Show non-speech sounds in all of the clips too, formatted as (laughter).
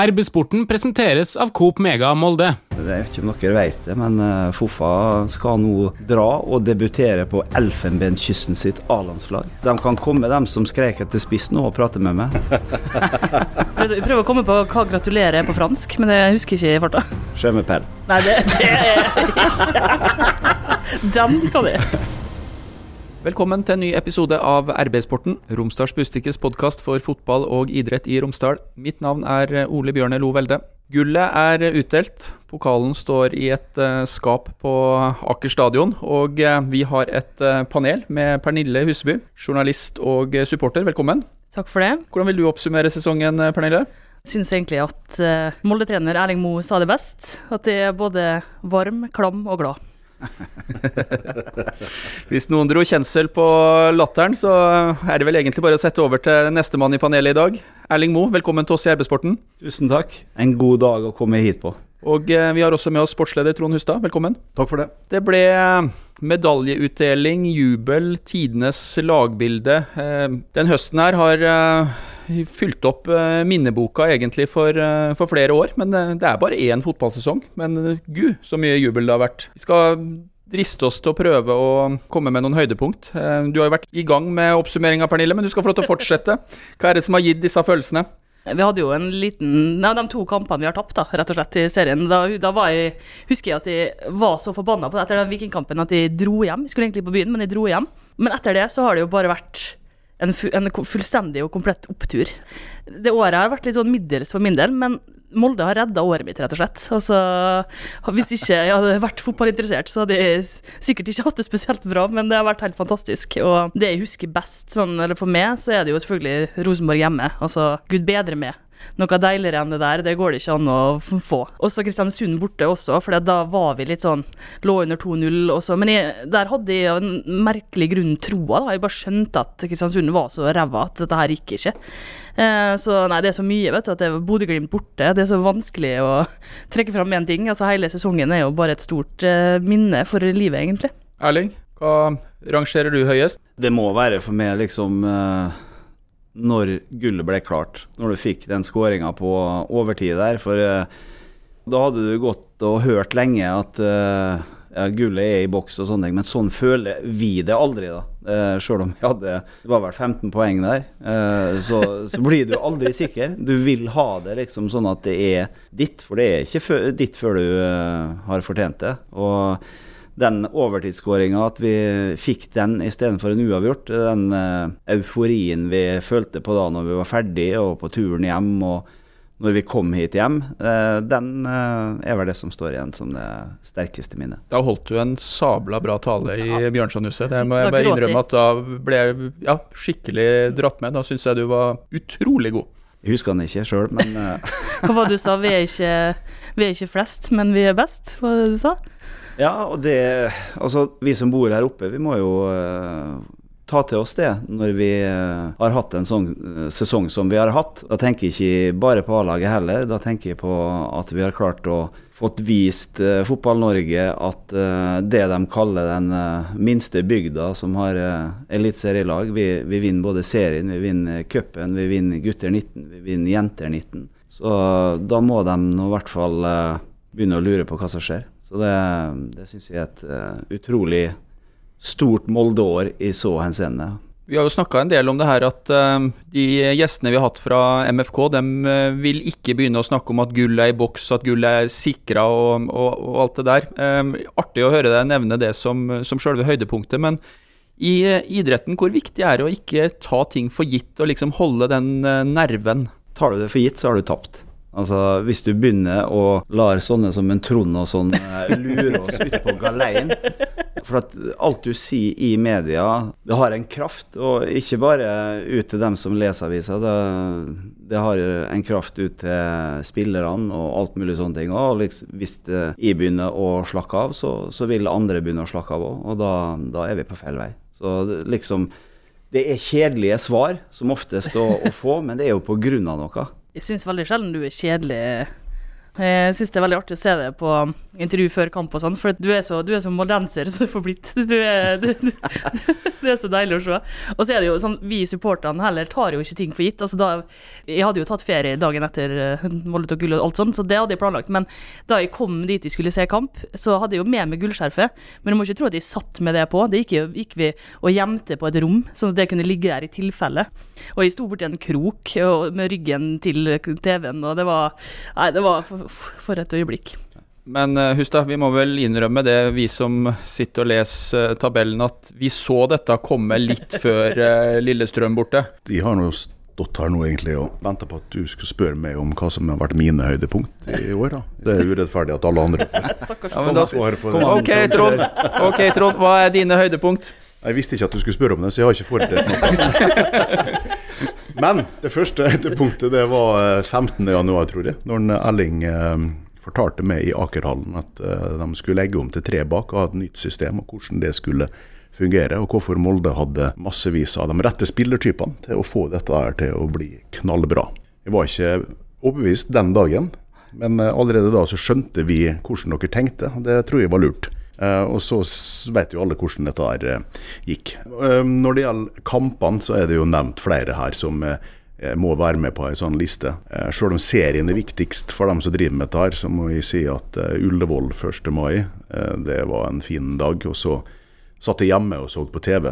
RB-sporten presenteres av Coop Mega Molde. Jeg vet ikke om dere vet det, men Fofa Foffa skal nå dra og debutere på Elfenbenskysten sitt A-landslag. De kan komme, dem som skrek etter spiss nå, og prate med meg. (laughs) Vi prøver å komme på hva gratulerer er på fransk, men det husker jeg ikke i farta. Je. Nei, det, det er ikke (laughs) Den kan jeg. Velkommen til en ny episode av RB-sporten, Romsdals Bustikkes podkast for fotball og idrett i Romsdal. Mitt navn er Ole Bjørne Lo Velde. Gullet er utdelt. Pokalen står i et uh, skap på Aker stadion. Og uh, vi har et uh, panel med Pernille Huseby, journalist og supporter. Velkommen. Takk for det. Hvordan vil du oppsummere sesongen, Pernille? Syns egentlig at Molde-trener Erling Moe sa det best. At det er både varm, klam og glad. (laughs) Hvis noen dro kjensel på latteren, så er det vel egentlig bare å sette over til nestemann i panelet i dag. Erling Moe, velkommen til oss i RB-sporten. Tusen takk. En god dag å komme hit på. Og eh, vi har også med oss sportsleder Trond Hustad. Velkommen. Takk for det. Det ble medaljeutdeling, jubel, tidenes lagbilde. Eh, den høsten her har eh, fylt opp minneboka egentlig for, for, flere år. Men det er bare én fotballsesong. Men gud, så mye jubel det har vært. Vi skal driste oss til å prøve å komme med noen høydepunkt. Du har jo vært i gang med oppsummeringa, Pernille, men du skal få lov til å fortsette. Hva er det som har gitt disse følelsene? Vi hadde jo en liten Nei, de to kampene vi har tapt, da, rett og slett, i serien. Da, da jeg, husker jeg at jeg var så forbanna på det etter den Vikingkampen at jeg dro hjem. Jeg skulle egentlig på byen, men jeg dro hjem. Men etter det så har det jo bare vært en, en fullstendig og komplett opptur. Det året har vært litt sånn middels for min del, men Molde har redda året mitt, rett og slett. Altså, hvis ikke jeg hadde vært fotballinteressert, så hadde jeg sikkert ikke hatt det spesielt bra, men det har vært helt fantastisk. Og det jeg husker best, sånn, eller for meg, så er det jo selvfølgelig Rosenborg hjemme. Altså, gud bedre meg noe deiligere enn det der, det går det ikke an å få. Også Kristiansund borte også, for da var vi litt sånn Lå under 2-0 også. Men jeg, der hadde jeg en merkelig grunn troa, da. Jeg bare skjønte at Kristiansund var så ræva at dette her gikk ikke. Eh, så nei, det er så mye, vet du, at det er Bodø-Glimt borte. Det er så vanskelig å trekke fram én ting. Altså hele sesongen er jo bare et stort eh, minne for livet, egentlig. Erling, hva rangerer du høyest? Det må være for meg liksom uh når gullet ble klart. Når du fikk den skåringa på overtid der. For uh, da hadde du gått og hørt lenge at uh, ja, gullet er i boks og sånne ting, men sånn føler vi det aldri, da. Eh, Sjøl om vi hadde Det var vel 15 poeng der. eh, så, så, blir du aldri sikker. Du vil ha det liksom sånn at det er ditt, for det er ikke ditt før du har fortjent det. Og den overtidsskåringa, at vi fikk den istedenfor en uavgjort, den uh, euforien vi følte på da når vi var ferdig og på turen hjem og når vi kom hit hjem, uh, den uh, er vel det som står igjen som det sterkeste minnet. Da holdt du en sabla bra tale i ja. Bjørnsonhuset. Det må jeg bare innrømme at da ble jeg ja, skikkelig dratt med. Da syns jeg du var utrolig god. Jeg husker den ikke sjøl, men (laughs) Hva var det du sa? Vi er, ikke, vi er ikke flest, men vi er best, var det du sa? Ja, og det Altså, vi som bor her oppe, vi må jo uh, ta til oss det når vi uh, har hatt en sånn uh, sesong som vi har hatt. Da tenker jeg ikke bare på A-laget heller, da tenker jeg på at vi har klart å fått vist uh, Fotball-Norge at det de kaller den minste bygda som har eliteserielag vi, vi vinner både serien, vi vinner cupen, vi vinner gutter 19, vi vinner jenter 19. Så da må de nå i hvert fall begynne å lure på hva som skjer. Så det, det syns jeg er et uh, utrolig stort Molde-år i så henseende. Vi har jo snakka en del om det her at uh, de gjestene vi har hatt fra MFK, de eh, vil ikke begynne å snakke om at gull er i boks, at gull er sikra og, og, og, alt det der. Artig å høre deg nevne det som, som selve høydepunktet. Men i idretten, hvor viktig er det å ikke ta ting for gitt og liksom holde den nerven? Tar du det for gitt, så har du tapt. Altså, Hvis du begynner å lar sånne som en Trond og sånn eh, lure oss ut på galeien For at alt du sier i media, det har en kraft. Og ikke bare ut til dem som leser avisa. Det, det, har en kraft ut til spillerne og alt mulig sånne ting. Og liksom, hvis jeg begynner å slakke av, så, så, vil andre begynne å slakke av òg. Og da, da, er vi på feil vei. Så liksom Det er kjedelige svar som oftest å, å få, men det er jo på grunn av noe. Jeg syns veldig sjelden du er kjedelig Jeg syns det er veldig artig å se det på intervju før kamp og sånn, for du er så, du er (laughs) så moldenser som du får blitt. Du er, du, (laughs) det er så deilig å se. Og så er det jo sånn, vi supporterne heller tar jo ikke ting for gitt. Altså da, jeg hadde jo tatt ferie dagen etter uh, Molde gull og alt sånt, så det hadde jeg planlagt. Men da jeg kom dit jeg skulle se kamp, så hadde jeg jo med meg gullskjerfet. Men du må ikke tro at jeg satt med det på. Det gikk, gikk vi og gjemte på et rom, sånn at det kunne ligge der i tilfelle. Og jeg sto borti en krok og, med ryggen til TV-en, og det var Nei, det var for, et øyeblikk. Men uh, husk da, vi må vel innrømme det, vi som sitter og leser uh, tabellen, at vi så dette komme litt før uh, Lillestrøm borte. De har nå stått her nå egentlig og venta på at du skulle spørre meg om hva som har vært mine høydepunkt i år. da. Det er urettferdig at alle andre (laughs) får Ja, men da, svarer på det. ok, Trond. Ok, Trond, hva er dine høydepunkt? Jeg visste ikke at du skulle spørre om det, så jeg har ikke forberedt noe. (laughs) Men det første (laughs) høydepunktet det var eh, 15.1, tror jeg. Når Erling eh, fortalte meg i Akerhallen at eh, de skulle legge om til tre bak og ha et nytt system, og hvordan det skulle fungere. Og hvorfor Molde hadde massevis av de rette spillertypene til å få dette til å bli knallbra. Jeg var ikke overbevist den dagen, men eh, allerede da så skjønte vi hvordan dere tenkte. Det tror jeg var lurt. Uh, og så vet jo alle hvordan dette her uh, gikk. Uh, når det gjelder kampene, så er det jo nevnt flere her som må være med på en sånn liste. Selv om serien er viktigst for dem som driver med dette, her, så må jeg si at Ullevål 1. mai, det var en fin dag. Og så satt jeg hjemme og så på TV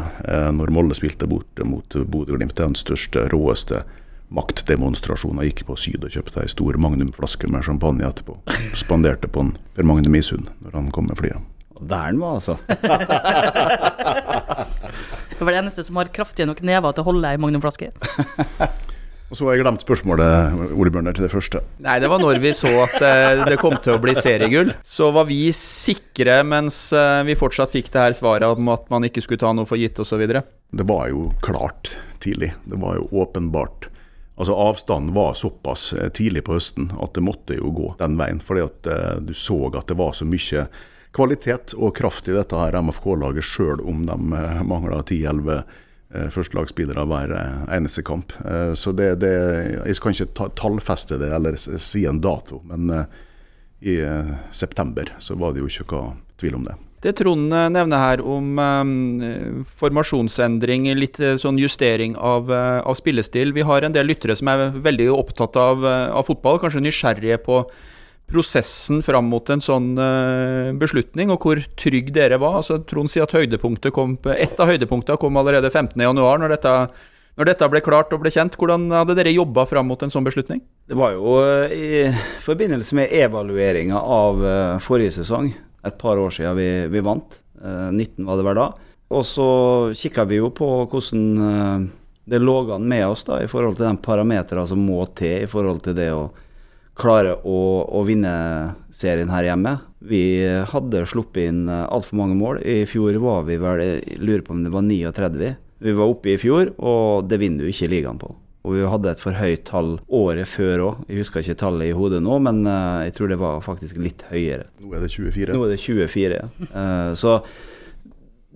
når Molde spilte bort mot Bodø-Glimt. Den største, råeste maktdemonstrasjonen. Jeg gikk på Syd og kjøpte ei stor magnumflaske med champagne etterpå. Spanderte på en Per Magne Misund når han kom med flyet. Der den var, altså. (laughs) Det var det eneste som har kraftige nok never til å holde ei magnumflaske. (laughs) Og så har jeg glemt spørsmålet, Ole Bjørner, til det første. Nei, det var når vi så at eh, det kom til å bli seriegull. Så var vi sikre, mens eh, vi fortsatt fikk det her svaret om at man ikke skulle ta noe for gitt osv. Det var jo klart tidlig. Det var jo åpenbart. Altså Avstanden var såpass eh, tidlig på høsten at det måtte jo gå den veien. Fordi at du så at det var så mye kvalitet og kraft i dette her MFK-laget, sjøl om de mangler mangla 10-11 eh, førstelagsspillere hver eh, eneste kamp. Eh, så det, det, Jeg skal ikke tallfeste det eller si en dato, men eh, i eh, september så var det jo ikke noe tvil om det. Det Trond eh, nevner her om eh, formasjonsendring, litt eh, sånn justering av, eh, av spillestil. Vi har en del lyttere som er veldig opptatt av, eh, av fotball, kanskje nysgjerrige på prosessen fram mot en sånn eh, beslutning, og hvor trygg dere var. Altså, Trond sier at høydepunktet kom, Et av høydepunktene kom allerede 15.1, når når dette ble klart og ble kjent. Hvordan hadde dere jobba fram mot en sånn beslutning? Det var jo eh, i forbindelse med evalueringa av eh, forrige sesong, et par år siden vi, vi vant. Eh, 19 var det vel da. Og så kikka vi jo på hvordan det lå an med oss da, i forhold til de parametrene som må til i forhold til det å klare å, å vinne serien her hjemme. Vi hadde sluppet inn altfor mange mål. I fjor var vi vel, jeg lurer på om det var 39. Vi var oppe i fjor, og det vinner du ikke ligaen på. Og vi hadde et for høyt tall året før òg. Jeg husker ikke tallet i hodet nå, men eh, jeg tror det var faktisk litt høyere. Nå er det 24. Nå er det 24. ja. så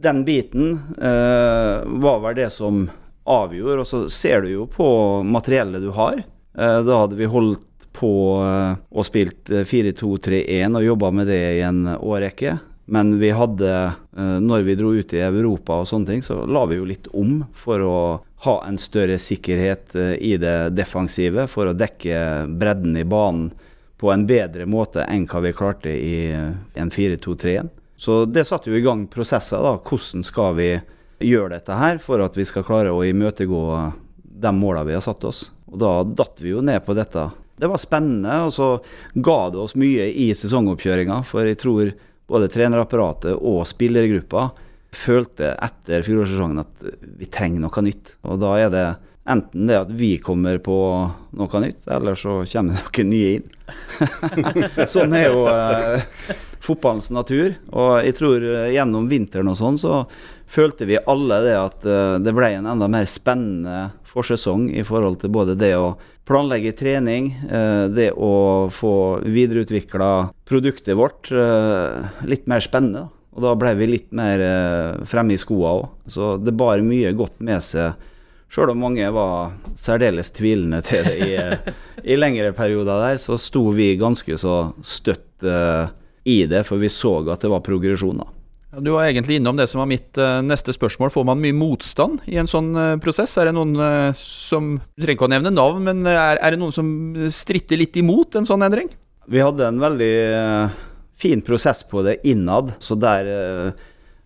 den biten eh, var vel det som avgjorde. Og så ser du jo på materiellet du har. Eh, da hadde vi holdt på eh, og spilt eh, 4-2-3-1 og jobba med det i en årrekke. Men vi hadde, eh, når vi dro ut i Europa og sånne ting, så la vi jo litt om for å ha en større sikkerhet eh, i det defensive, for å dekke bredden i banen på en bedre måte enn hva vi klarte i eh, en 4-2-3-1. Så det satte jo i gang prosesser. da. Hvordan skal vi gjøre dette her for at vi skal klare å imøtegå de måla vi har satt oss? Og da datt vi jo ned på dette. Det var spennende, og så ga det oss mye i sesongoppkjøringa. For jeg tror både trenerapparatet og spillergruppa følte etter fjorårssesongen at vi trenger noe nytt. Og da er det enten det at vi kommer på noe nytt, eller så kommer det noen nye inn. (laughs) sånn er jo eh, fotballens natur. Og jeg tror eh, gjennom vinteren og sånn, så følte vi alle det at eh, det ble en enda mer spennende forsesong i forhold til både det å planlegge trening, eh, det å få videreutvikla produktet vårt eh, litt mer spennende. Og da ble vi litt mer eh, fremme i skoa òg. Så det bar mye godt med seg Sjøl om mange var særdeles tvilende til det i, (laughs) i lengre perioder der, så sto vi ganske så støtt uh, i det, for vi så at det var progresjon. da. Ja, du var egentlig innom det som var mitt uh, neste spørsmål. Får man mye motstand i en sånn uh, prosess? Er det noen som Du trenger ikke å nevne navn, men er, er, det noen som stritter litt imot en sånn endring? Vi hadde en veldig fin prosess på det innad, så der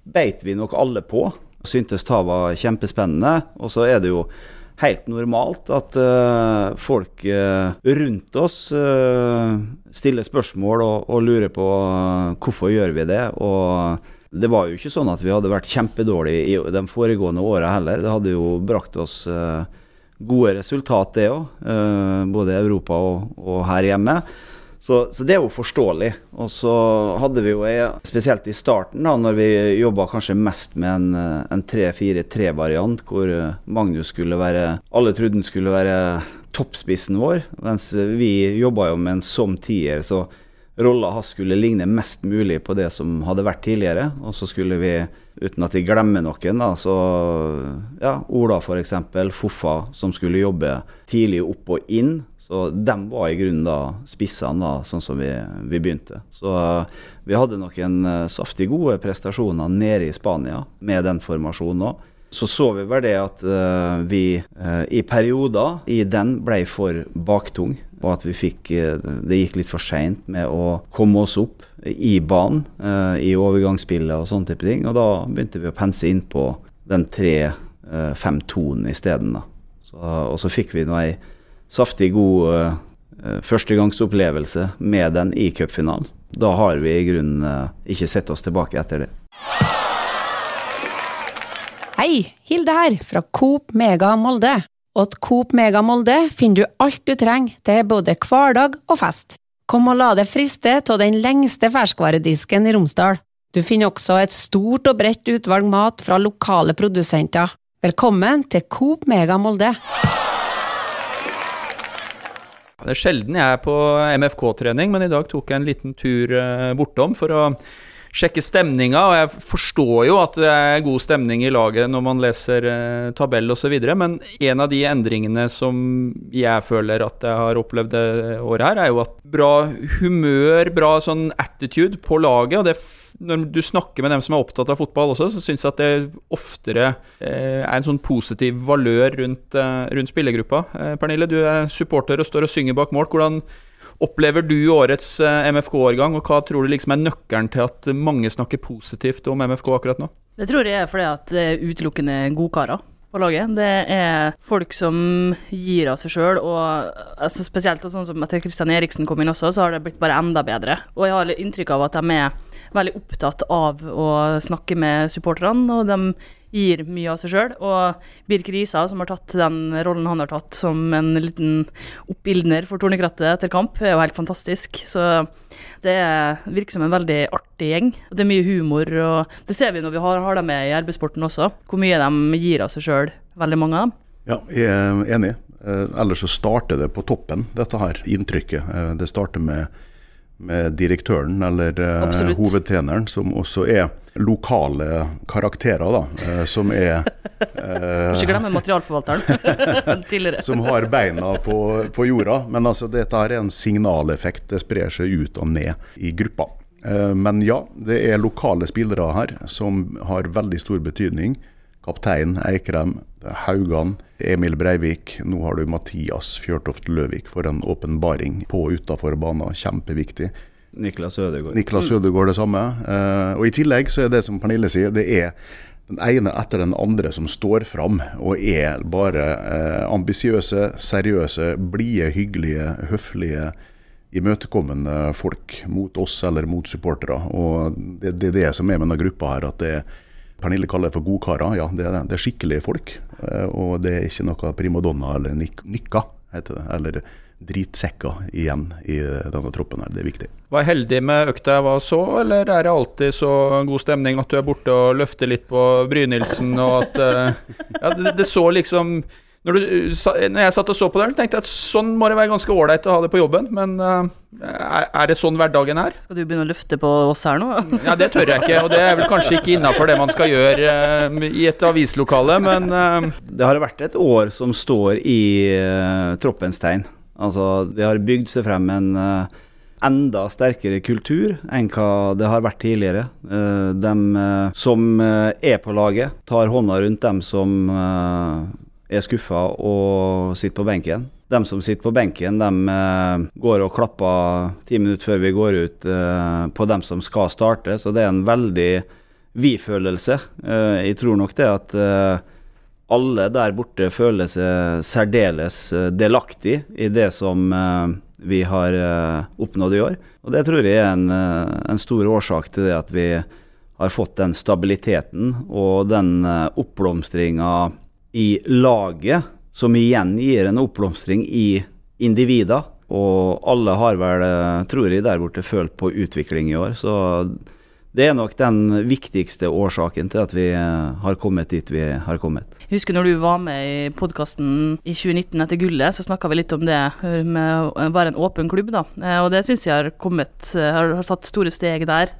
beit vi nok alle på syntes det var kjempespennende. Og så er det jo helt normalt at uh, folk uh, rundt oss uh, stiller spørsmål og, og lurer på hvorfor gjør vi det. Og det var jo ikke sånn at vi hadde vært kjempedårlige i de foregående åra heller. Det hadde jo brakt oss gode resultat, det òg. både i Europa og, og her hjemme. Så, så, det er jo forståelig. Og så hadde vi jo, spesielt i starten, da når vi jobba kanskje mest med en, en 3-4-3-variant, hvor Magnus skulle være Alle trodde han skulle være toppspissen vår, mens vi jobba jo med en som tier, så rolla hans skulle ligne mest mulig på det som hadde vært tidligere. Og så skulle vi, uten at vi glemmer noen, da, så ja, Ola f.eks., Foffa, som skulle jobbe tidlig opp og inn. Så dem var i grunnen da spissene, da, sånn som vi, vi begynte. Så uh, vi hadde noen uh, saftig gode prestasjoner nede i Spania med den formasjonen òg. Så så vi vel det at uh, vi i perioder i den ble for baktung, og at vi fikk Det gikk litt for seint med å komme oss opp i banen, i overgangsspillet og sånne type ting. Og da begynte vi å pense inn på den 3-5-2-en isteden. Og så fikk vi nå ei saftig god uh, førstegangsopplevelse med den i cupfinalen. Da har vi i grunnen uh, ikke sett oss tilbake etter det. Hei, Hilde her, fra Coop Mega Molde. Og Coop Mega Molde finner du alt du trenger til både hverdag og fest. Kom og la deg friste av den lengste ferskvaredisken i Romsdal. Du finner også et stort og bredt utvalg mat fra lokale produsenter. Velkommen til Coop Mega Molde. Det er sjelden jeg er på MFK-trening, men i dag tok jeg en liten tur eh, bortom for å sjekke stemninga. Og jeg forstår jo at det er god stemning i laget når man leser eh, tabell osv., men en av de endringene som jeg føler at jeg har opplevd det året her, er jo at bra humør, bra sånn attitude på laget. og det når du snakker med dem som er opptatt av fotball også, så syns jeg at det oftere eh, er en sånn positiv valør rundt, eh, rundt spillergruppa. Eh, Pernille, du er supporter og står og synger bak mål. Hvordan opplever du årets eh, MFK-årgang, og hva tror du liksom er nøkkelen til at mange snakker positivt om MFK akkurat nå? Det tror jeg er fordi at det er utelukkende godkarer på laget. Det er folk som gir av seg sjøl, og altså spesielt sånn som etter Kristian Eriksen kom inn også, så har det blitt bare enda bedre. Og jeg har inntrykk av at de er veldig opptatt av å snakke med supporterne, og de gir mye av seg sjøl. Og Birk Risa, som har tatt den rollen han har tatt som en liten oppildner for Tornekrattet etter kamp, er jo helt fantastisk. Så det virker som en veldig artig gjeng. Det er mye humor, og det ser vi når vi har, har dem med i arbeidssporten også. Hvor mye de gir av seg sjøl, veldig mange av dem. Ja, jeg er enig. Eh, ellers så starter det på toppen, dette her inntrykket. Eh, det starter med med direktøren, eller Absolutt. hovedtreneren, som også er lokale karakterer, da. Uh, som er uh, (laughs) Ikke glemme materialforvalteren (laughs) tidligere. som har beina på, på, jorda. Men altså, dette er en signaleffekt. Det sprer seg ut og ned i gruppa. men ja, det er lokale spillere her som har veldig stor betydning. Kaptein Eikrem, Haugan, Emil Breivik. Nå har du Mathias Fjørtoft Løvik for en åpenbaring på og utafor banen. Kjempeviktig. Niklas Ødegaard. Niklas Ødegaard det samme. Uh, og I tillegg så er det som Pernille sier, det er den ene etter den andre som står fram og er bare eh, ambisiøse, seriøse, blide, hyggelige, høflige, imøtekommende folk mot oss eller mot supportere. Og det, det er det som er med denne gruppa her, at det er Pernille kaller det for godkarer. Ja, det er det. Det er skikkelige folk. Eh, og det er ikke noe primadonna eller nik nikka, heter det. Eller dritsekker igjen i denne troppen her. Det er viktig. Var heldig med økta jeg var så, eller er det alltid så god stemning at du er borte og løfter litt på Brynildsen, og at uh, Ja, det, det, så liksom Når, du, når jeg satt og så på det, tenkte jeg at sånn må det være ganske ålreit å ha det på jobben, men uh, er, er det sånn hverdagen er? Skal du begynne å løfte på oss her nå? Ja, det tør jeg ikke, og det er vel kanskje ikke innafor det man skal gjøre uh, i et avislokale, men uh... Det har vært et år som står i uh, troppens tegn. Altså, det har bygd seg frem en eh, enda sterkere kultur enn hva det har vært tidligere. Uh, de eh, som eh, er på laget, tar hånda rundt dem som eh, er skuffa og sitter på benken. De som sitter på benken, de eh, går og klapper ti minutter før vi går ut eh, på dem som skal starte, så det er en veldig vi-følelse. Eh, jeg tror nok det at alle der borte føler seg særdeles delaktig i det som vi har oppnådd i år. Og det tror jeg er en, en stor årsak til det at vi har fått den stabiliteten og den oppblomstringa i laget, som igjen gir en oppblomstring i individer. Og alle har vel, eh, tror jeg, der borte følt på utvikling i år. Så det er nok den viktigste årsaken til at vi eh, har kommet dit vi har kommet. Jeg husker når du var med i podkasten i 2019 etter gullet, så snakka vi litt om det eh, med å være en åpen klubb, da. Og det syns jeg har kommet Har har tatt store steg der.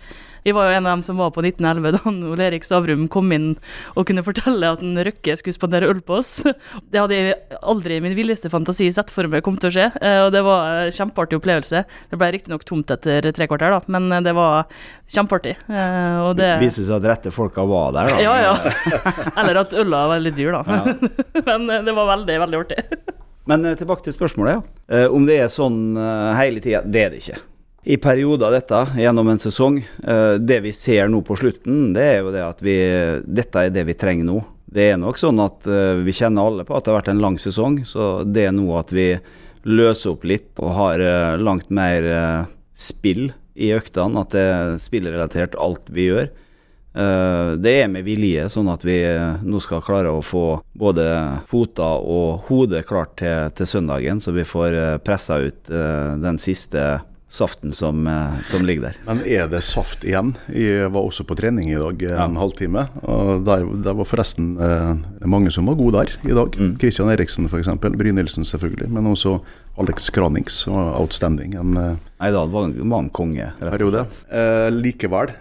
Jeg var jo en av dem som var på 1911 da (laughs) Ole Erik Stavrum kom inn og kunne fortelle at en Røkke skulle spandere øl på oss. (laughs) Det hadde jeg aldri i min villeste fantasi sett for meg kom til å skje, eh, og det var en kjempeartig opplevelse. Det ble riktignok tomt etter tre kvarter, da, men eh, det var kjempeartig. Eh, Og det Viste seg at rette folka var der, da. (laughs) ja, ja. Eller at øla var veldig dyr, da. Men eh, det var veldig, veldig artig. Men tilbake til spørsmålet. ja. Om det er sånn hele tida, det er det ikke. I perioder dette, gjennom en sesong, eh, det vi ser nå på slutten, det er jo det at vi Dette er det vi trenger nå. Det er nok sånn at eh, vi kjenner alle på at det har vært en lang sesong, så det er nå at vi løser opp litt og har eh, langt mer spill i øktene. At det er spillrelatert alt vi gjør. Det er med vilje, sånn at vi nå skal klare å få både foter og hodet klart til, til søndagen, så vi får pressa ut den siste saften som, eh, som ligger der. Men er det saft igjen? Jeg var også på trening i dag en en halvtime. og Der, der var forresten eh, mange som var gode der i dag. Christian Eriksen f.eks. Brynildsen selvfølgelig. Men også Alex Kranings var outstanding en eh, Nei, da var var konge. periode. Eh, likevel,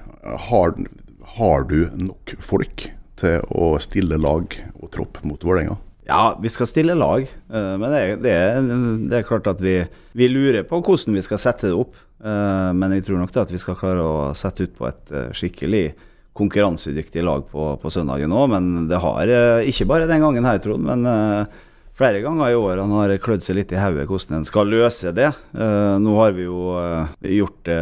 har, har du nok folk til å stille lag og tropp mot Vålerenga? Ja, vi skal stille lag, eh, men det, det, det er klart at vi, vi lurer på hvordan vi skal sette det opp. Eh, Men jeg tror nok det at vi skal klare å sette ut på et eh, skikkelig konkurransedyktig lag på, på søndagen òg. Men det har, ikke bare den gangen her, Trond, men flere ganger i år han har klødd seg litt i hodet hvordan en skal løse det. Nå har vi jo gjort det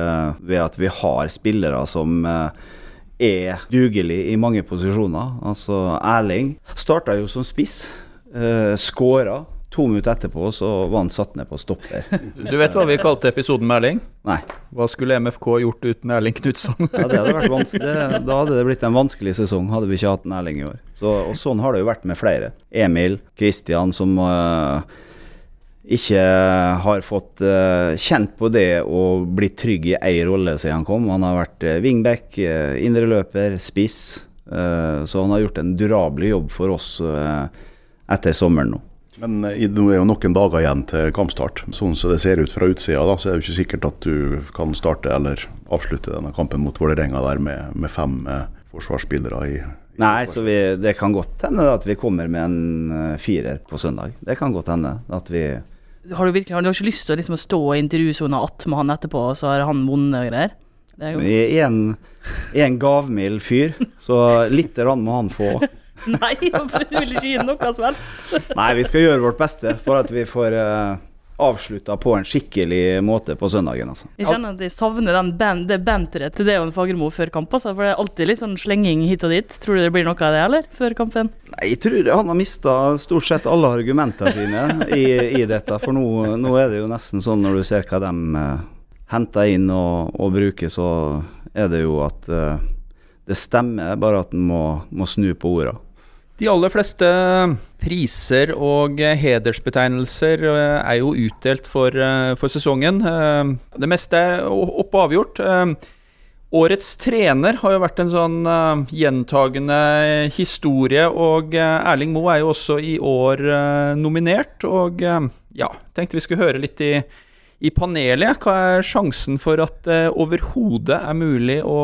ved at vi har spillere som er dugelig i mange posisjoner. Altså Erling starta jo som spiss. Uh, Skåra. To minutter etterpå så var han satt ned på stopp der. (laughs) du vet hva vi kalte episoden med Erling? Nei. Hva skulle MFK gjort uten Erling Knutson? Ja, det hadde vært vanskelig. Det, da hadde det blitt en vanskelig sesong, hadde vi ikke hatt en Erling i år. Så, og sånn har det jo vært med flere. Emil, Kristian, som uh, ikke har fått uh, kjent på det å bli trygg i ei rolle siden han kom. Han har vært uh, wingback, uh, indreløper, spiss. så han har gjort en durabelig jobb for oss etter sommeren nå. Men eh, nå er jo noen dager igjen til kampstart. Sånn som det ser ut fra utsida, da, så er det jo ikke sikkert at du kan starte eller avslutte denne kampen mot Vålerenga der med, med fem eh, forsvarsspillere i, i Nei, så vi, det kan godt hende at vi kommer med en eh, firer på søndag. Det kan godt hende at vi Har du virkelig har du ikke lyst til å liksom stå i intervjusona attmed han etterpå, og så har han vunnet og greier? Det er jo en, en gavmild fyr, så litt rann må han få. (laughs) Nei, hvorfor vil ikke gi noe som helst? (laughs) Nei, vi skal gjøre vårt beste for at vi får uh, avslutta på en skikkelig måte på søndagen, altså. Jeg kjenner at jeg savner den band, det banteret til Deon Fagermo før kamp. Altså, for det er alltid litt sånn slenging hit og dit. Tror du det blir noe av det, eller? Før kampen? Nei, jeg tror han har mista stort sett alle argumentene sine i, i dette. For nå, nå er det jo nesten sånn når du ser hva de uh, henter inn og, og bruker, så er det jo at uh, det stemmer, bare at en må, må snu på orda. De aller fleste priser og eh, hedersbetegnelser eh, er jo utdelt for, eh, for sesongen. Eh, Det meste er opp og avgjort. Eh, Årets trener har jo vært en sånn gjentagende historie, og Erling Moe er jo også i år nominert. Og ja, tenkte vi skulle høre litt i, i panelet. Hva er sjansen for at det overhodet er mulig å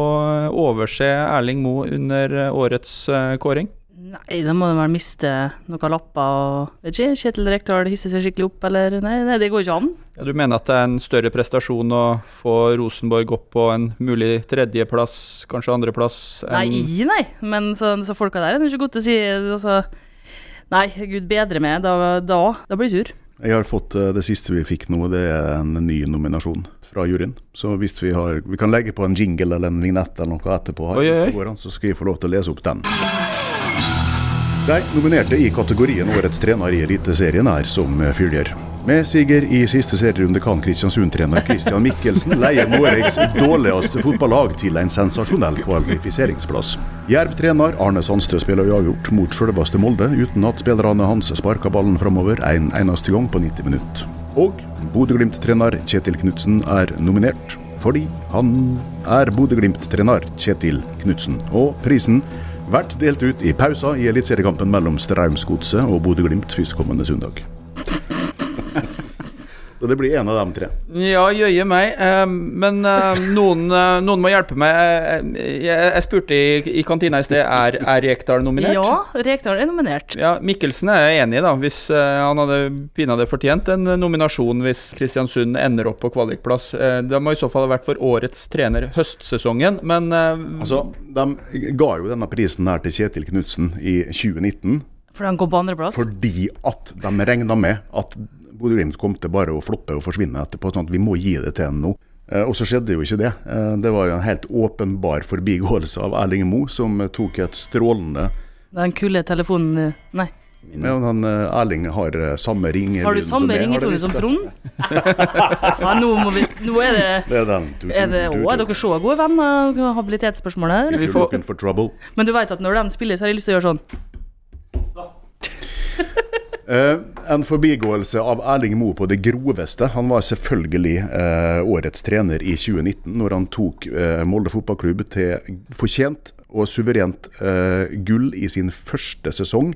overse Erling Moe under årets kåring? Nei, da må de vel miste noen lapper og Vet ikke, Kjetil Rekdal hisser seg skikkelig opp, eller Nei, nei det går ikke an. Ja, du mener at det er en større prestasjon å få Rosenborg opp på en mulig tredjeplass, kanskje andreplass? Nei, nei, men så, så folka der er ikke godt å si. Altså, nei, gud bedre meg. Da, da, da blir jeg sur. Jeg har fått eh, det siste vi fikk nå, det er en ny nominasjon fra juryen. Så hvis vi har Vi kan legge på en jingle eller en vignett eller noe etterpå, her, oi, oi. så skal jeg få lov til å lese opp den. De nominerte i kategorien Årets trener i Eliteserien er som følger. Med siger i siste serierunde kan Kristiansund-trener Christian Mikkelsen leie Noregs dårligste fotballag til en sensasjonell kvalifiseringsplass. Jerv-trener Arne Sandstø spiller uavgjort mot selveste Molde, uten at spillerne hans sparker ballen framover en eneste gang på 90 minutter. Og Bodø-Glimt-trener Kjetil Knutsen er nominert fordi han er Bodø-Glimt-trener Kjetil Knutsen. Og prisen vært delt ut i pausa i eliteseriekampen mellom Straumsgodset og Bodø-Glimt førstkommende søndag. Så det blir en av dem tre. Ja, jøye meg. Eh, men eh, noen, eh, noen, må hjelpe meg. Jeg, spurte i, i, kantina i sted er, er Rekdal nominert. Ja, Rekdal er nominert. Ja, Mikkelsen er jeg enig i, da. Hvis han hadde pinadø fortjent en nominasjon hvis Kristiansund ender opp på kvalikplass. Det må i så fall ha vært for årets trener høstsesongen, men Altså, de ga jo denne prisen her til Kjetil Knutsen i 2019. Fordi han går på andreplass? Fordi at de regna med at Bodø-Glimt kom til bare å floppe og forsvinne etterpå. sånn at Vi må gi det til ham nå. Eh, og så skjedde jo ikke det. Eh, det var jo en helt åpenbar forbigåelse av Erling Moe, som tok et strålende Den kule telefonen eh, Nei. Ja, han, Erling har samme ringelyd Har du samme ringetone som Trond? (laughs) ja, nå, vi, nå, er det (laughs) Det er den. Du, er, det, å, er dere så gode venner? Habilitetsspørsmålet? If you're looking for trouble. Men du vet at når de spiller, så har jeg lyst til å gjøre sånn. (laughs) Uh, en forbigåelse av Erling Moe på det groveste. Han var selvfølgelig uh, årets trener i 2019, når han tok uh, Molde fotballklubb til fortjent og suverent gull i sin første sesong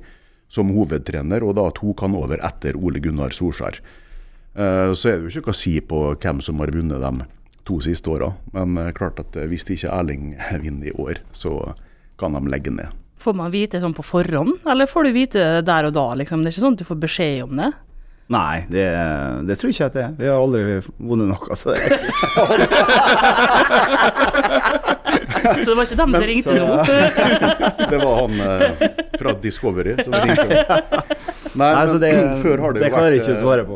som hovedtrener, og da tok han over etter Ole Gunnar Solskjær. så er det jo ikke noe å si på hvem som har vunnet de to siste åra, men klart at hvis ikke Erling (laughs) vinner i år, så kan de legge ned. Får man vite sånn på forhånd, eller får du vite det der og da? Liksom? Det er ikke sånn at du får beskjed om det? Nei, det, det tror jeg ikke at det er. Vi har aldri vunnet noe, så det er ikke (laughs) Så det var ikke dem som ringte nå? (laughs) det var han eh, fra Discovery som ringte. (laughs) Nei, Nei men, det, før har det, det jo vært Det klarer jeg ikke å svare på.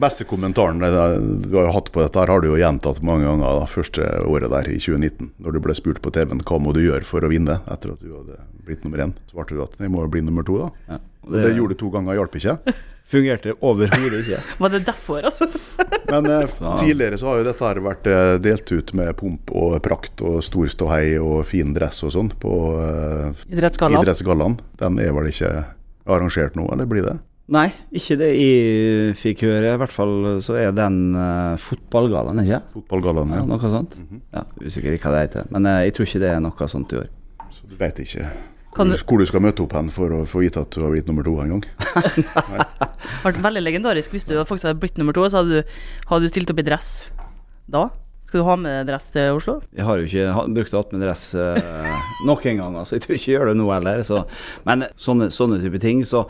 Beste kommentaren du har hatt på dette, her har du jo gjentatt mange ganger da, første året der i 2019. Når du ble spurt på TV-en hva må du gjøre for å vinne etter at du hadde blitt nummer én, svarte du at jeg må bli nummer to, da. Ja, og det, det gjorde du to ganger, hjalp ikke? (laughs) Fungerte overhodet ikke. (laughs) Var det derfor, altså? (laughs) Men eh, tidligere så har jo dette her vært eh, delt ut med pomp og prakt og stor ståhei og fin dress og sånn på eh, Idrettsgallaen. Den er vel ikke arrangert nå, eller blir det? Nei, ikke det jeg fikk høre. I hvert fall så er den uh, fotballgallaen, ikke Fotballgallaen, ja. ja. Noe sånt. Mm -hmm. Ja, Usikker hva det heter. Men uh, jeg tror ikke det er noe sånt i år. Så du vet ikke hvor du, hvor du skal møte opp hen for å få vite at du har blitt nummer to en gang? (laughs) det vært veldig legendarisk hvis du faktisk hadde blitt nummer to, så hadde du, hadde du stilt opp i dress da? Skal du ha med dress til Oslo? Jeg har jo ikke brukt hatt med dress uh, noen gang. så jeg tror ikke jeg gjør det nå heller. Så. Men sånne, sånne type ting, så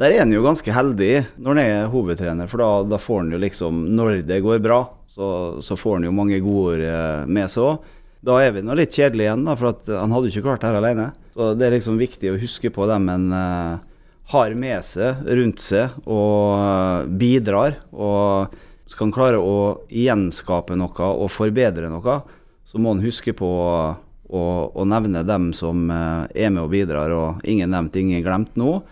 der er han jo ganske heldig når han er hovedtrener, for da, da får han jo liksom Når det går bra, så, så får han jo mange godord eh, med seg òg. Da er vi nå litt kjedelige igjen, da, for han hadde jo ikke klart det her alene. Så det er liksom viktig å huske på dem en uh, har med seg rundt seg og uh, bidrar. Og skal han klare å gjenskape noe og forbedre noe, så må han huske på å, å nevne dem som er med og bidrar, og ingen nevnt, ingen glemt nå.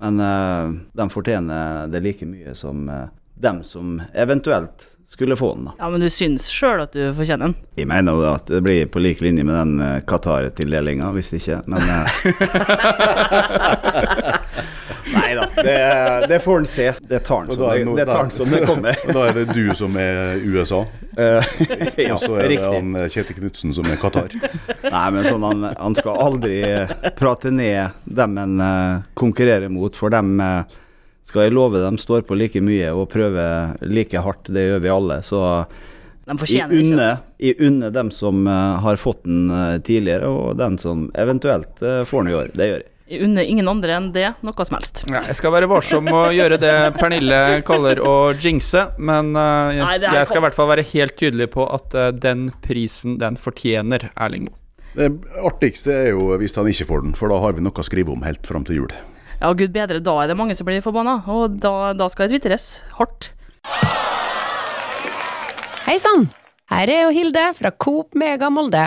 Men uh, de fortjener det like mye som uh, dem som eventuelt skulle få den. da. Ja, Men du syns sjøl at du fortjener den? Jeg mener jo at det blir på lik linje med den uh, Qatar-tildelinga, hvis ikke. Men. (laughs) (laughs) Det, det får han se. Det tar han som det, tar han som det kommer. Og da er det du som er USA, Eh, (laughs) ja, og så er det han eh, Kjetil Knutsen som er Qatar. Nei, men sånn, han, han skal aldri prate ned dem han eh, konkurrerer mot, for dem skal jeg love dem står på like mye og prøver like hardt. Det gjør vi alle. Så De unne dem som har fått den tidligere, og den som eventuelt får den i år. Det gjør jeg. Jeg unner ingen andre enn det noe som helst. Ja, jeg skal være varsom med å gjøre det Pernille kaller å jinxe, men Nei, er jeg skal i hvert fall være helt tydelig på at uh, den prisen den fortjener Erling Moe. Det artigste er jo hvis han ikke får den, for da har vi noe å skrive om helt fram til jul. Ja, gud bedre, da er det mange som blir forbanna, og da, da skal det tvitres hardt. Hei sann! Her er jo Hilde fra Coop Mega Molde.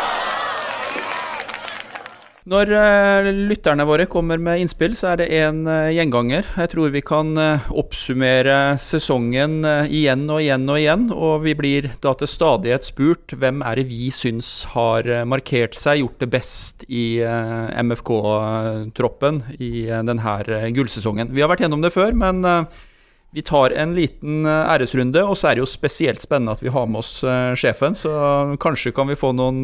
Når eh, lytterne våre kommer med innspill, så er det en eh, gjenganger. Jeg tror vi kan eh, oppsummere sesongen igjen og igjen og igjen, og vi blir da til stadighet spurt hvem er det vi syns har markert seg, gjort det best i MFK-troppen i denne gullsesongen. Vi har vært gjennom det før, men vi tar en liten æresrunde, og så er det jo spesielt spennende at vi har med oss sjefen, så kanskje kan vi få noen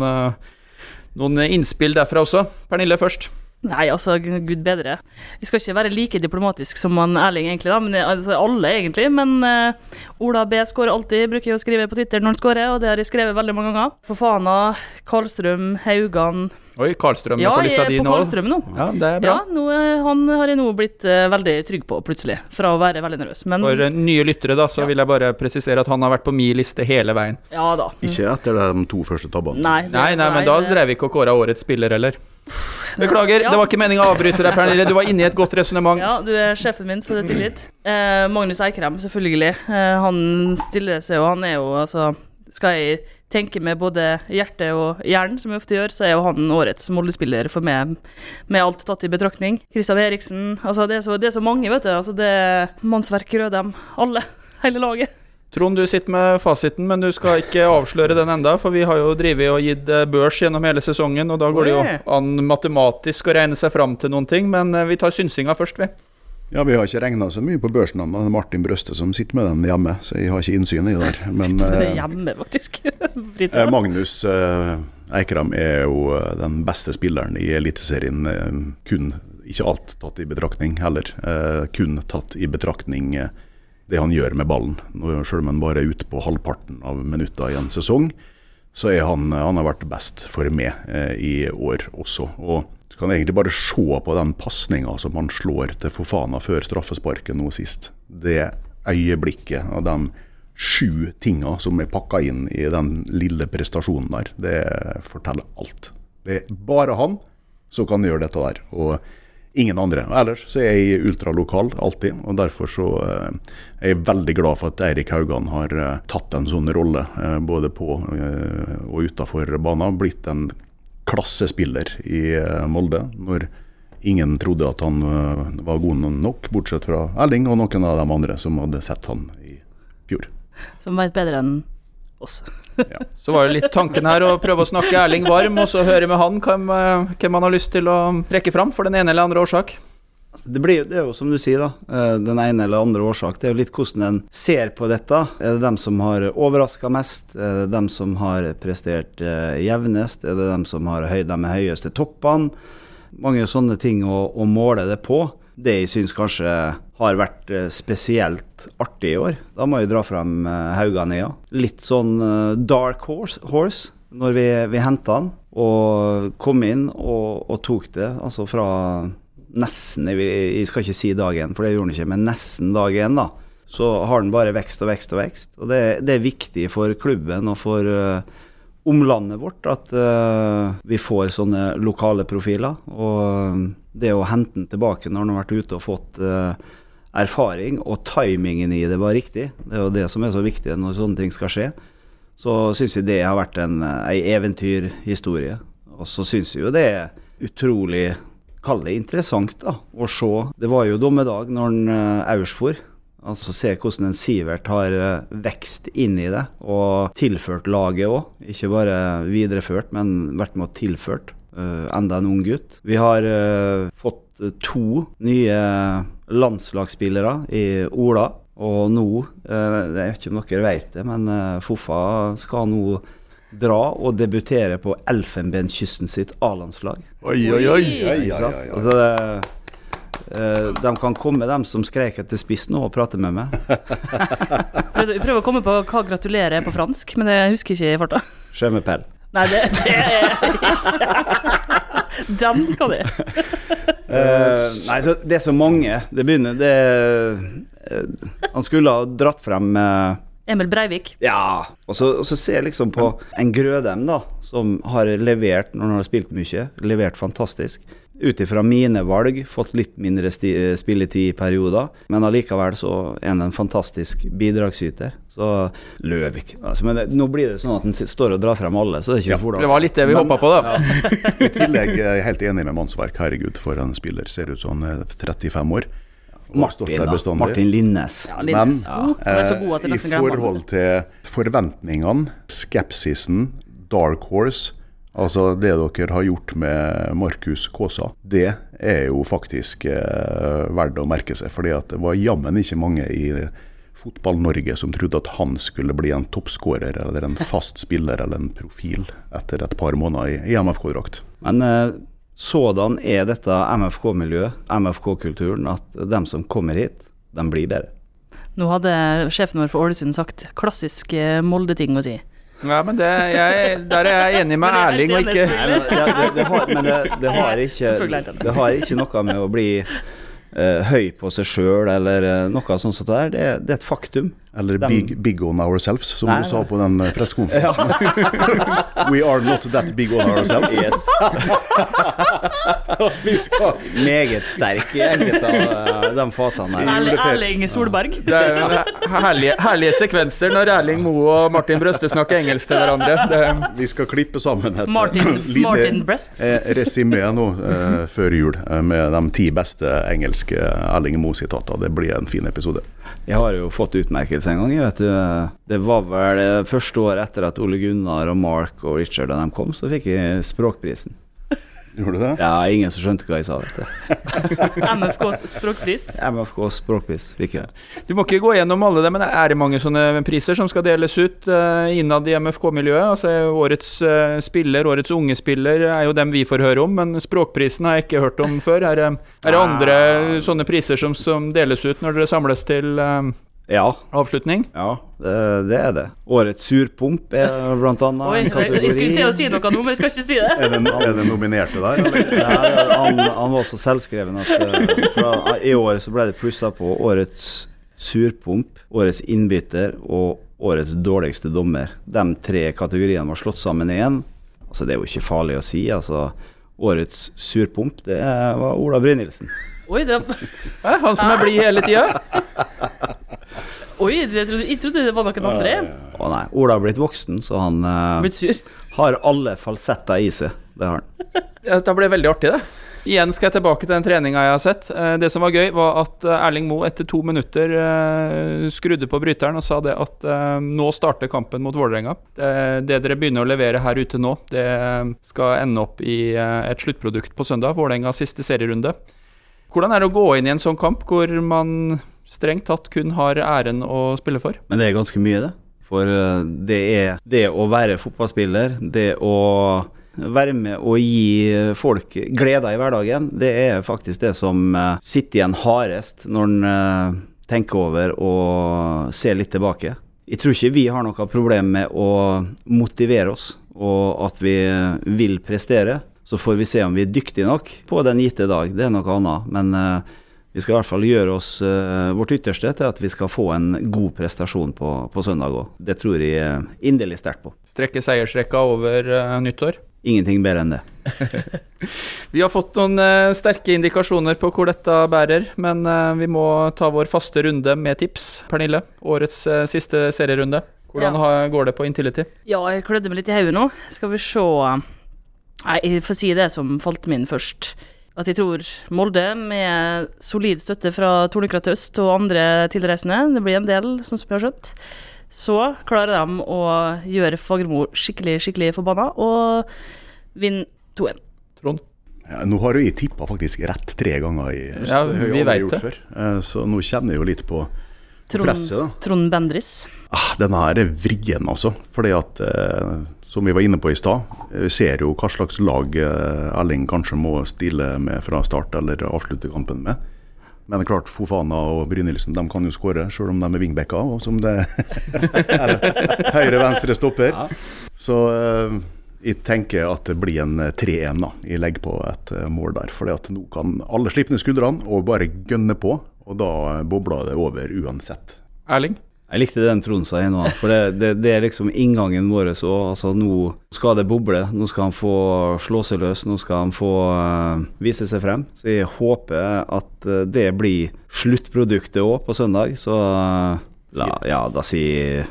noen innspill derfra også. Pernille først. Nei, altså, gud bedre. Vi skal ikke være like diplomatisk som han Erling, egentlig, da, men altså, alle, egentlig. Men uh, Ola B skårer alltid, bruker jeg å skrive på Twitter når han skårer, og det har jeg skrevet veldig mange ganger. For Fana, Karlstrøm, Haugan Oi, Karlstrøm Ja, er på jeg lista er di på nå. Karlstrøm nå. Ja, det er bra. Ja, nå, eh, han har jeg nå blitt uh, veldig trygg på, plutselig. Fra å være veldig nervøs. Men For uh, nye lyttere da, så Ja. vil jeg bare presisere at han har vært på min liste hele veien. ja da. Ikke etter de to første tabbene. Nei, det- Nei, nei, men da det- drev vi ikke og kåra årets spiller heller. Beklager, Ja. det var ikke meninga å avbryte deg, Pernille. Du var inne i et godt resonnement. Ja, du er sjefen min, så det er tilgitt. Eh, Magnus Eikrem, selvfølgelig. Eh, han stiller seg jo, han er jo altså Skal jeg tenke med både hjerte og hjernen, som vi ofte gjør, så er jo han årets Molde-spiller for meg, med alt tatt i betraktning. Christian Eriksen. Altså, det er så, det er så mange, vet du. Altså, det er mannsverk Rødem. Alle. (laughs) Hele laget. Trond, du sitter med fasiten, men du skal ikke avsløre den enda, for vi har jo drevet og gitt eh, børs gjennom hele sesongen, og da går det jo an matematisk å regne seg fram til noen ting, men eh, vi tar synsinga først, vi. Ja, Vi har ikke regna så mye på børsen ennå. Det er Martin Brøste som sitter med den hjemme, så jeg har ikke innsyn i det der. (laughs) Men Det er eh, hjemme, faktisk. (laughs) Eh, Magnus Eikram er jo eh, den beste spilleren i Eliteserien. eh, kun, ikke alt tatt i betraktning heller, eh, kun tatt i betraktning eh, det han gjør med ballen. Selv om han bare er ute på halvparten av minutter i en sesong, så er han, han har vært best for meg eh, i år også. Og kan egentlig bare se på den pasninga som han slår til Fofana før straffesparket nå sist. Det øyeblikket av de sju tinga som er pakka inn i den lille prestasjonen der, det forteller alt. Det er bare han som kan gjøre dette der. og Ingen andre. Ellers så er jeg ultralokal alltid, og derfor så eh, er jeg veldig glad for at Eirik Haugan har eh, tatt en sånn rolle eh, både på og utafor banen. Blitt en klassespiller i eh, Molde. Når ingen trodde at han eh, var god nok, bortsett fra Erling og noen av de andre som hadde sett han i fjor. Som veit bedre enn oss. (laughs) Så var det litt tanken her å prøve å snakke Erling varm, og så høre med han hvem, eh, hvem han har lyst til å trekke fram for den ene eller andre årsak. Det, blir, det er jo som du sier, da. eh, Den ene eller andre årsak. Det er jo litt hvordan en ser på dette. Er det dem som har overraska mest? Er det dem som har prestert eh, jevnest? Er det dem som har høy, med høyeste toppene? Mange sånne ting å, å måle det på. Det jeg syns kanskje har vært eh, spesielt artig i år, da må jeg dra frem Hauganøya. Litt sånn dark horse, horse når vi, vi henta han og kom inn og, og tok det. Altså fra nesten jeg, skal ikke si dag én, for det gjorde han ikke, men nesten dag én, da. Så har den bare vekst og vekst og vekst. Og det, det er viktig for klubben og for uh, omlandet vårt at uh, vi får sånne lokale profiler. Og eh, det å hente den tilbake når han har vært ute og fått uh, erfaring, og timingen i det var riktig, det er jo det som er så viktig når sånne ting skal skje, så syns jeg det har vært en, en eventyrhistorie. Og så syns jeg jo det er utrolig Kall det interessant, da, å se. Det var jo dommedag når han uh, Aursfor Altså Se hvordan en Sivert har eh, vekst inn i det, og tilført laget òg. Ikke bare videreført, men vært med og tilført. Uh, enda en ung gutt. Vi har uh, fått eh, to nye landslagsspillere i Ola. Og nå, uh, jeg vet ikke om dere vet det, men eh, Foffa skal nå dra og debutere på Elfenbenskysten sitt A-landslag. Oi, oi, oi. Oi. oi, Ikke oi, sant? Altså, det, eh, de kan komme, dem som skrek etter spiss nå, og prate med meg. (laughs) Jeg prøver å komme på hva gratulerer er på fransk, men jeg husker ikke i farta. Je. Nei, det, det er ikke Den kan jeg. uh, (laughs) nei, så det er så mange. Det begynner det uh, Han skulle ha dratt frem eh, Emil Breivik. Ja. Og så, og så ser jeg liksom på en Grødem, da, som har levert når han har spilt mye. Levert fantastisk. Ut ifra mine valg fått litt mindre sti, spilletid i perioder, men allikevel så er han en fantastisk bidragsyter. Så Løvik altså, Men det, nå blir det sånn at han står og drar frem alle, så det er ikke Ja, hvordan Det var litt det vi håpa på, da. (laughs) I tillegg er jeg helt enig med Mannsverk. Herregud, for en spiller. Ser ut som han er 35 år. Martin, da. Martin Linnes. Ja, Men Linnes. At jeg eh, i forhold til forventningene, skepsisen, dark horse Altså det dere har gjort med Markus Kaasa, det er jo faktisk eh, verdt å merke seg. fordi at det var jammen ikke mange i Fotball-Norge som trodde at han skulle bli en toppskårer eller en fast spiller eller en profil etter et par måneder i, i MFK-drakt. Men eh, sådan er dette MFK-miljøet, MFK-kulturen, at de som kommer hit, de blir bedre. Nå hadde sjefen vår for Ålesund sagt klassisk eh, Molde-ting å si. Ja, men det, jeg, Der er jeg enig med er Erling, og ikke. Nei, men, det, det har, men det, det, har ikke, det det. det har ikke noe med å bli uh, høy på seg sjøl eller uh, noe sånt. der. det. Det, er- det er et faktum. Eller de, big, big on ourselves, som Nei, du sa på den pressekonferansen. Ja. (laughs) We are not that big on ourselves. Yes. (laughs) Vi skal Meget sterk i enkelte av eh, de fasene her. Erling, Solberg. Det er herlige, herlige sekvenser når Erling Moe og Martin Brøste snakker engelsk til hverandre. Det, Vi skal klippe sammen et Martin, (laughs) lite Martin Breasts. eh, resymé nå eh, før jul eh, med de ti beste engelske Erling Moe-sitater. Det blir en fin episode. Jeg har jo fått utmerkelse en gang. jeg Vet du. Det var vel første året etter at Ole Gunnar og Mark og Richard og dem kom, så fikk jeg språkprisen. (laughs) Gjorde du det? Ja, ingen som skjønte hva jeg sa. vet du. (laughs) MFKs språkpris. MFKs språkpris fikk jeg. du må ikke gå gjennom alle det, men er det mange sånne priser som skal deles ut uh, innad i MFK-miljøet? Altså Årets uh, spiller, årets unge spiller, er jo dem vi får høre om, men språkprisen har jeg ikke hørt om før. Er er det andre sånne priser som, som deles ut når dere samles til eh, Ja, avslutning? ja det, det er det. Årets surpomp er blant annet Oi, en kategori. jeg skulle til å si noe nå, men jeg skal ikke si det. Er det, er det nominerte der, eller? Ja, han, han var så selvskreven at eh, fra, i år så ble det plussa på årets surpomp, årets innbytter og årets dårligste dommer. De tre kategoriene var slått sammen i én. Altså, det er jo ikke farlig å si. altså Årets surpomp, det var Ola Brynildsen. Oi, det, han som er blid hele tida? (laughs) oi jeg, trodde, jeg trodde det var noen andre. Å nei, Ola har blitt voksen, så han eh, Blitt sur. har alle falsetter i seg. Det har han. (laughs) Dette ble veldig artig, det. Igjen skal jeg tilbake til den treninga jeg har sett. Eh, Det som var gøy, var at eh, Erling Moe etter to minutter skrudde på bryteren og sa det at nå starter kampen mot Vålerenga. Det, det dere begynner å levere her ute nå, det skal ende opp i et sluttprodukt på søndag. Vålerengas siste serierunde. Hvordan er det å gå inn i en sånn kamp hvor man strengt tatt kun har æren å spille for? Men det er ganske mye, det. For eh, det er det å være fotballspiller, det å være med og gi folk gleder i hverdagen, det er faktisk det som eh, sitter igjen hardest når en eh, tenker over og ser litt tilbake. Jeg tror ikke vi har noe problem med å motivere oss, og at vi vil prestere. Så får vi se om vi er dyktige nok på den gitte dag. Det er noe annet. Men vi skal i hvert fall gjøre oss uh, vårt ytterste til at vi skal få en god prestasjon på, på søndag òg. Det tror jeg eh, inderlig sterkt på. Strekke seiersrekka over uh, nyttår? Ingenting bedre enn det. (laughs) Vi har fått noen uh, sterke indikasjoner på hvor dette bærer, men vi må ta vår faste runde med tips. Pernille, årets siste serierunde. Hvordan Ja. har, går det på Intility? Ja, jeg klødde meg litt i hodet nå. Skal vi se Nei, jeg får si det som falt min først. At jeg tror Molde, med solid støtte fra Tornekrattet Øst og andre tilreisende, det blir en del, sånn som vi har skjønt, så klarer de å gjøre Fagermo skikkelig, skikkelig forbanna og vinne 2-1. Trond? Ja, nå har jo jeg tippa faktisk rett tre ganger i høst. Ja, vi vet det. før. Eh, Så nå kjenner jeg jo litt på Trond, presset, da. Trond Bendris. Ah, den her er vrien, altså. Fordi at, eh, som vi var inne på i stad, vi ser jo hva slags lag eh, Erling kanskje må stille med fra start eller avslutte kampen med. Men det er klart, Fofana og Brynildsen de kan jo skåre, selv om de er wingbacker. Og som det (laughs) er høyre-venstre stopper. Så eh, jeg tenker at det blir en 3-1. da. Jeg legger på et eh, mål der. For nå kan alle slippe ned skuldrene og bare gønne på. Og da bobler det over uansett. Erling? Jeg likte den Tronsa i nå, for det, det, det er liksom inngangen vår. Så, altså, nå skal det boble, nå skal han få slå seg løs, nå skal han få uh, vise seg frem. Så jeg håper at eh, det blir sluttproduktet òg på søndag. Så uh, la, ja, da sier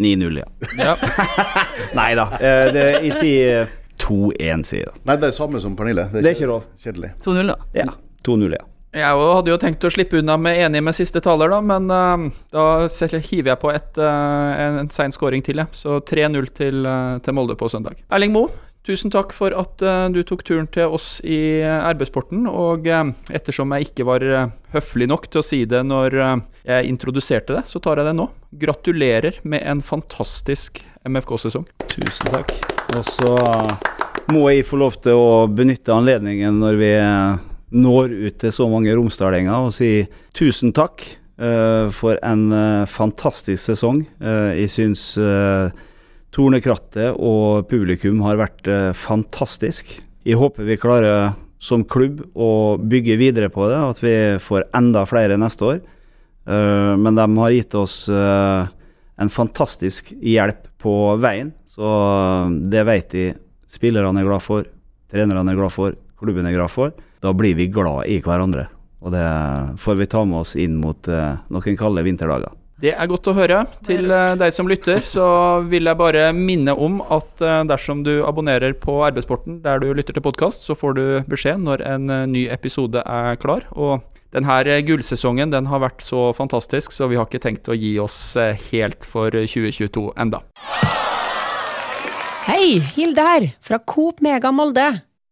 9-0, ja. Ja. (laughs) Nei da, eh, det, jeg sier 2-1, sier jeg da. Nei, det er samme som Pernille. Det er ikke lov. Kjedelig. 2-0, da. Ja, 2-0, ja. Jeg hadde jo tenkt å slippe unna med enig med siste taler, da, men uh, da hiver jeg på et, uh, en, en sein scoring til, Ja. Så 3-0 til, uh, til Molde på søndag. Erling Moe, tusen takk for at du tok turen til oss i RB-sporten. Og ettersom jeg ikke var høflig nok til å si det når jeg introduserte det, så tar jeg det nå. Gratulerer med en fantastisk MFK-sesong. Tusen takk. Og så må jeg få lov til å benytte anledningen når vi når ut til så mange romsdalinger og sier tusen takk uh, for en uh, fantastisk sesong. Uh, jeg syns Tornekrattet og publikum har vært fantastisk. Jeg håper vi klarer som klubb å bygge videre på det, at vi får enda flere neste år. Men de har gitt oss en fantastisk hjelp på veien, så det vet de spillerne er glad for, trenerne er glad for, klubben er glad for. Da blir vi glad i hverandre. Og det får vi ta med oss inn mot eh, noen kalde vinterdager. Det er godt å høre. Til eh, deg som lytter, så vil jeg bare minne om at eh, dersom du abonnerer på Arbeidssporten der du lytter til podkast, så får du beskjed når en eh, ny episode er klar. Og denne gullsesongen den har vært så fantastisk, så vi har ikke tenkt å gi oss eh, helt for 2022 enda. Hei, Hilde her, fra Coop Mega Molde.